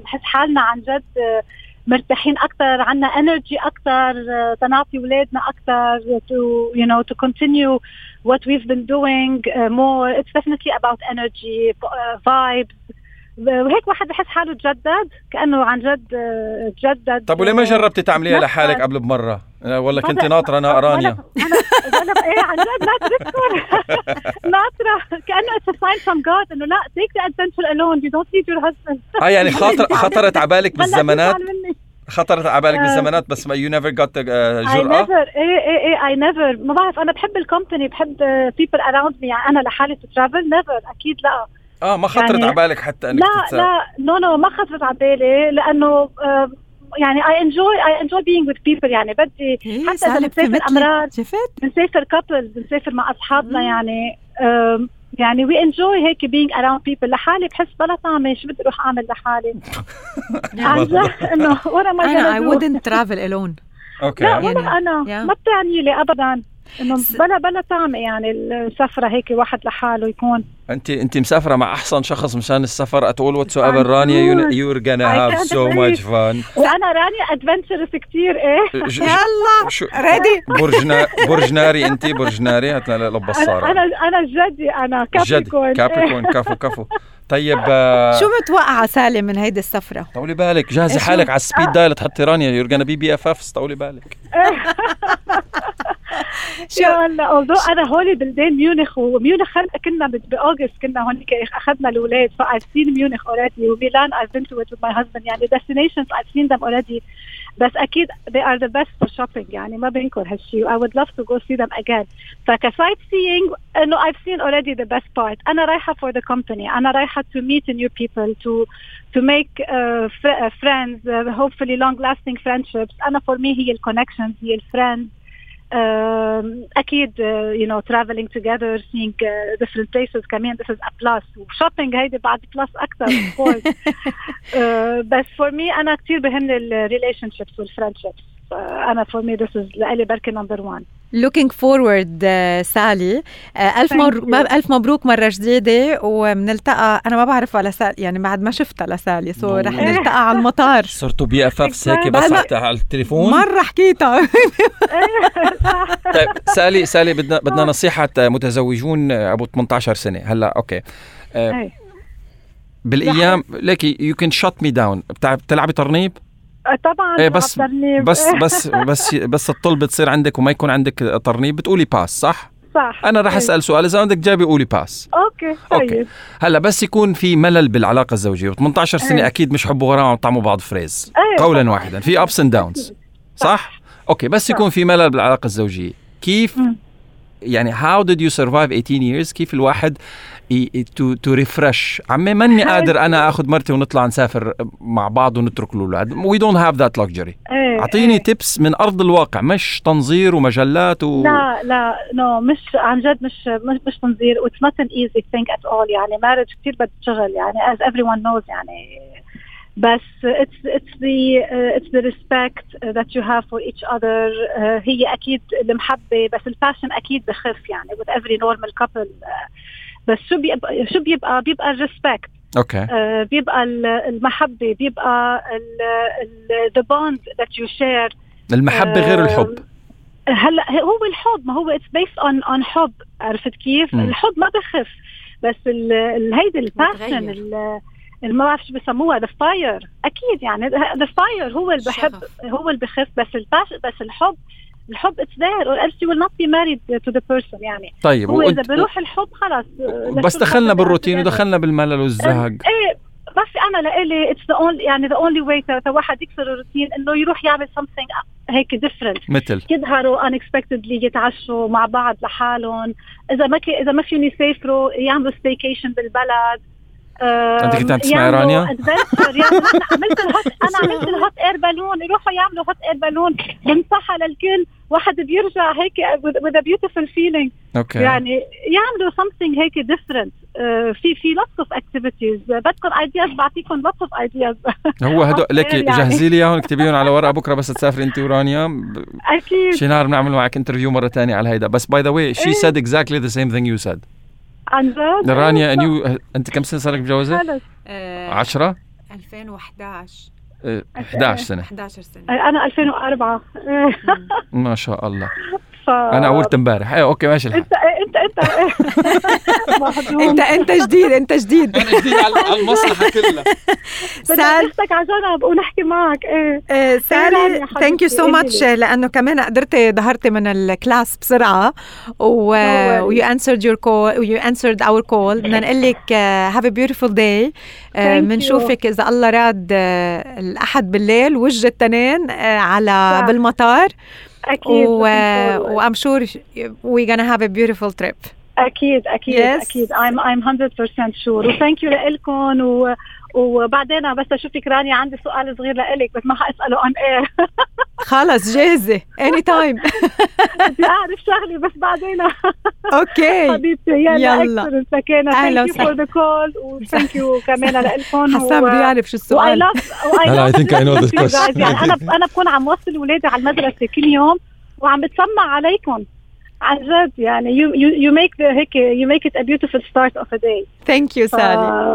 بحس حالنا عن جد آه، مرتاحين أكثر عنا انرجي أكثر تنعطي أولادنا أكثر to you know to continue what we've been doing uh, more. It's definitely about energy vibes. وهيك واحد بحس حاله تجدد كأنه عن جد آه، تجدد.
طب وليه ما جربتي تعمليها. لحالك قبل بمرة؟ آه، والله كنت
ولا-
ناطرة أنا قرانيا
ولا ولا إيه عن جد لا تذكر. ناطرة. كأنه a sign from God إنه لا take the adventure alone. You don't need your husband.
آه يعني خاطر خطرت على بالك بالزمانات. خطرت على بالك
آه.
بالزمانات بس ما you never got
ال
جرأة؟
Never إيه إيه إيه I never. ما بعرف أنا بحب ال company بحب people around me. يعني أنا لحالي to travel never. أكيد لا.
آه ما خطرت
يعني-
على بالك حتى إنك
لا
تتسافر
لا no no ما خطرت على بالي لأنه آه، يعني I enjoy I enjoy being with people يعني بدي
إيه،
حتى إذا بنسافر امراض
شفت؟
بنسافر couples بنسافر مع أصحابنا
مم.
يعني أم، يعني we enjoy هيك being around people لحالي بحس بلا طعمة شو بدي أروح أعمل لحالي عن جد إنه ورا ما
أنا
جربوا.
wouldn't travel alone
okay
لا
يعني-
ولا أنا
yeah.
ما بتعني لي ابدا إنه بلا بلا طعمه يعني السفرة هيك واحد لحاله يكون.
انت أنت مسافرة مع أحسن شخص مشان السفر اتقول whatsoever رانيا you're gonna have so much fun
وأنا رانيا adventurous كثير إيه؟
يلا ready
برج برج ناري أنت برج ناري لبى الصارة
أنا أنا جدي أنا كابريكون
كابريكون كفو كفو طيب
شو متوقعة سالم من هيدي السفرة؟
طولي بالك جهزي حالك على السبيد دايل تحطي رانيا يور gonna بي بي اف اف طولي بالك.
شو هلا اوضو أنا هولي بلدان ميونخ وميونخ هلا كنا باوغست كنا هونيك اخذنا الاولاد ف I've seen ميونخ already وميلان I've been to it with my husband يعني destinations I've seen them already بس أكيد they are the best for shopping يعني ما بنكر هالشيء I would love to go see them again فكسايت سيينج انه I've seen already the best part أنا رايحه for the company أنا رايحه to meet new people to to make uh, friends uh, hopefully long lasting friendships أنا for me هي الكونكشنز هي الفريندز أكيد you know traveling together seeing uh, different places كمان this is a plus وشوبينج هيدي بعد بلس أكثر of course uh, بس for me أنا كثير بهمني ال relationships وال friendships أنا for me this is لإلي بركي number 1
looking forward uh, سالي. Uh, ألف مبروك ألف مبروك مرة جديدة وبنلتقى أنا ما بعرف ولا سالي يعني بعد ما شفتها لسالي so رح نلتقى على المطار.
صرتوا BFFs هيك بس على التليفون؟
مرة حكيتها.
طيب سالي سالي بدنا بدنا نصيحة متزوجون أبو 18 سنة. هلأ okay. أه بالايام ليكي you can shoot me down بتلعبي ترنيب؟
طبعا
إيه بس بس بس بس بس الطلب تصير عندك وما يكون عندك ترنيب بتقولي pass صح؟
صح.
أنا راح أسأل سؤال إذا بدك جاوبي قولي pass
okay طيب.
هلا بس يكون في ملل بالعلاقة الزوجية. 18 سنة أيه. أكيد مش حب وغرام عم طعموا بعض فريز أيه. قولا واحدا في ups and downs صح. okay بس صح. يكون في ملل بالعلاقة الزوجية. كيف م. يعني how did you survive 18 years? كيف الواحد to to refresh عمي ماني قادر أنا آخذ مرتي ونطلع نسافر مع بعض ونترك الأولاد. we don't have that luxury أعطيني tips من أرض الواقع مش تنظير ومجلات و...
لا لا no no, مش عن جد مش مش, مش تنظير. it's not an easy thing at all يعني marriage كثير بده شغل يعني as everyone knows يعني بس it's it's the uh, it's the respect that you have for each other. Uh, هي أكيد المحبة بس ال passion أكيد بخف يعني with every normal couple. Uh, بس شو بيبقى شو بيبقى؟ بيبقى ال
respect okay
آه بيبقى المحبة بيبقى the bond that you share
المحبة غير الحب.
هلأ هو الحب ما هو it's based on on حب. عرفت كيف؟ م. الحب ما بخف. بس هيدي ال passion ما بعرف شو بسموها the fire أكيد يعني the fire هو اللي بحب هو اللي بخف بس ال pass بس الحب الحب it's there or else you will not be married to the person يعني.
طيب
هو إذا بروح الحب خلص
بس دخلنا بالروتين ودخلنا بالملل والزهق.
إيه بس أنا لإلي it's the only يعني the only way واحد يكسر الروتين إنه يروح يعمل something هيك different
مثل؟
يظهروا unexpectedly يتعشوا مع بعض لحالهم. إذا ما إذا ما فيهم يسافروا يعملوا staycation بالبلد.
انت كنت عم تسمعي رانيا؟
عملت ال hot أنا عملت ال hot air balloon. يروحوا يعملوا hot air balloon. بنصحها للكل. واحد بيرجع هيك with a beautiful feeling.
okay.
يعني يعملوا something هيك different. uh, في في lots of activities. بدكم ideas بعطيكم lots of ideas.
هو هدول لك يعني. جهزي لي إياهم؟ اكتبيهم على ورقة. بكرة بس تسافري انت ورانيا
أكيد.
شي نهار بنعمل معك interview مرة ثانية على هيدا. بس by the way she said exactly the same thing you said.
عن جد
رانيا anyway أنت كم سنة صار لك متجوزه؟ 10
2011
11 سنة.
11 سنة.
أنا 2004
ما شاء الله. ف... أنا قلت امبارح. إيه okay ماشي
الحال. انت انت انت
انت أنت جديد أنت جديد.
أنا جديد على المصلحة كلها.
سال على جنب ونحكي معك.
إيه. ساري thank you so much لأنه كمان قدرتي ظهرتي من ال class بسرعة و you answered your call و you answered our call بدنا نقول لك have a beautiful day بنشوفك إذا الله راد الأحد بالليل وجه التنين على بالمطار.
أكيد
و و I'm sure we're gonna have a beautiful trip
أكيد أكيد yes. أكيد. I'm I'm 100% sure و thank you لكم و وبعدين بس أشوفك رانيا عندي سؤال صغير لإلك بس ما حأسأله on air
خلص جاهزة. anytime
بدي اعرف شغله بس بعدين.
okay
حبيبتي يلا يلا.
سكينة.
أهلا you the call و thank you كمان لكم
حسام بده يعرف شو السؤال.
هلا I think I know this
يعني أنا أنا بكون عم وصل اولادي على المدرسة كل يوم وعم بتسمع عليكم. عن جد يعني you you you make the هيك you make it a beautiful start of a day.
thank you سالي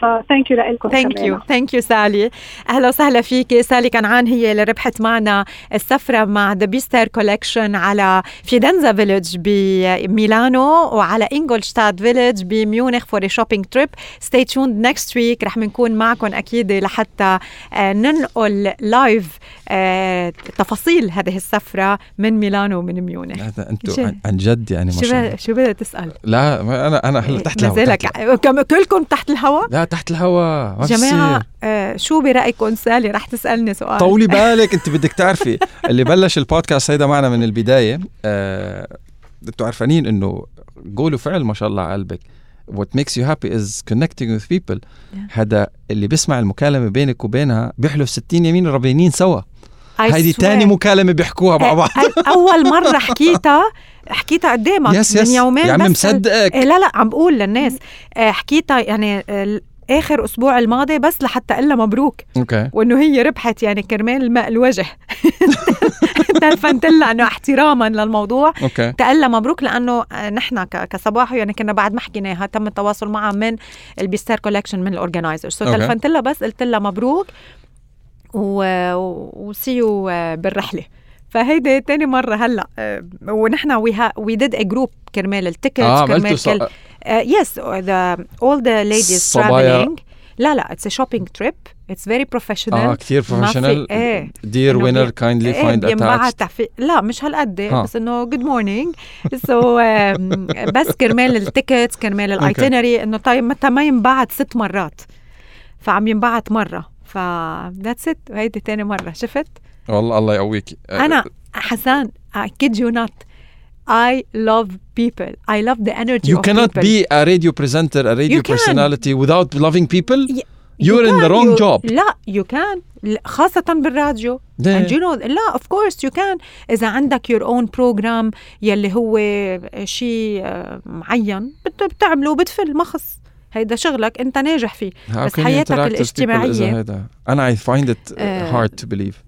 ف thank you لكم
thank you thank you سالي أهلا وسهلا فيك. سالي كنعان هي اللي ربحت معنا السفرة مع The Bicester Collection على Fidenza Village بميلانو وعلى Ingolstadt Village بميونخ for shopping trip stay tuned next week رح بنكون معكم أكيد لحتى آه، ننقل لايف آه، تفاصيل هذه السفرة من ميلانو ومن ميونخ.
أنتم عن جد يعني ما
شو بدها تسأل؟
لا أنا أنا هلا تحت الهواء
كلكم تحت الهواء؟
لا تحت الهواء. ما
جماعة آه شو برأيكم؟ سألي رح تسألني سؤال.
طولي بالك انت بدك تعرفي. اللي بلش البودكاست هيدا معنا من البداية آه أنتوا عارفانين إنه قولوا فعل ما شاء الله على قلبك. What makes you happy is connecting with people. Yeah. هذا اللي بيسمع المكالمة بينك وبينها بيحلف 60 يمين ربينين سوا. هيدي تاني مكالمة بيحكوها مع بعض.
أول مرة حكيتها حكيتها قدامك
yes yes. من يومين يا عم مصدقك.
إيه لا لا عم بقول للناس. آه، حكيتها يعني آخر أسبوع الماضي بس لحتى أقول مبروك.
okay
وإنه هي ربحت يعني كرمال الماء الوجه. تلفنت لها إنه احتراما للموضوع.
okay
تقول مبروك لأنه نحن كصباحو يعني كنا بعد ما حكيناها تم التواصل معها من ال Bicester Collection من ال organizer so تلفنت لها بس قلت لها مبروك. و see you بالرحلة. فهيدي تاني مرة هلأ ونحن we we did a group كرمال ال tickets
آه كرمال كل
yes the all the ladies traveling لا لا it's a shopping trip it's very professional
آه كثير professional
إيه.
dear winner kindly find
attached لا مش هالقد بس إنه good morning so بس كرمال ال tickets كرمال ال itinerary إنه طيب متى ما ينبعت ست مرات. فعم ينبعت مرة. ف ذاتس ات وهيدي تاني مره شفت
والله الله يقويكي
أنا حسان I kid you not I love people. I love the energy
you
of
cannot
people.
be a radio presenter, a radio
You can.
personality without loving people. You're
you
in the
can.
wrong
You-
job.
لا you can خاصة بالراديو
ليه؟
and you know لا of course you can إذا عندك your own program يلي هو شيء آه، معين بت- بتعمله وبتفل ما خص هيدا شغلك انت ناجح فيه. بس حياتك الاجتماعية.
أنا I find it hard to believe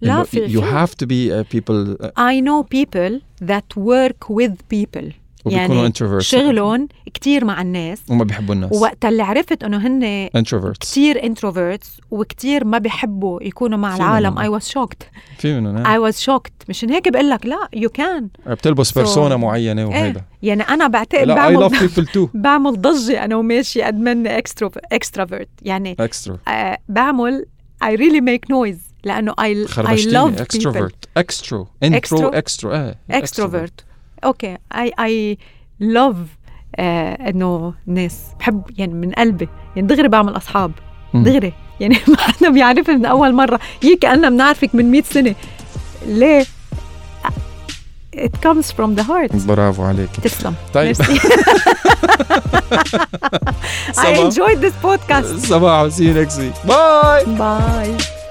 لا في
you have to be people
I know people that work with people
وبيكونوا
يعني شغلهم كتير مع الناس.
وما بيحبوا الناس.
ووقت اللي عرفت إنه هن
introverts.
كتير introverts وكتير ما بيحبوا يكونوا مع العالم. I was shocked.
في منهم إيه.
I was shocked. مشان هيك بقول لك لا you can.
بتلبس
So-
persona معينة
إيه
وهيدا.
يعني أنا بعتقد
لا I
بعمل
love people too.
بعمل ضجة أنا وماشي قد من extro extrovert يعني
extra
آه بعمل I really make noise لأنه I, I love people.
extrovert. Extro. Intro
Extro-
extro. إيه
extrovert. okay I love آه إنه ناس بحب يعني من قلبي يعني دغري بعمل
أصحاب.
دغري. يعني ما حدا بيعرفني من أول مرة. هي كأننا بنعرفك من 100 سنة. ليه؟ It comes from the heart.
برافو عليك
تسلم.
طيب.
I enjoyed this podcast.
صباح see you next week. باي
Bye.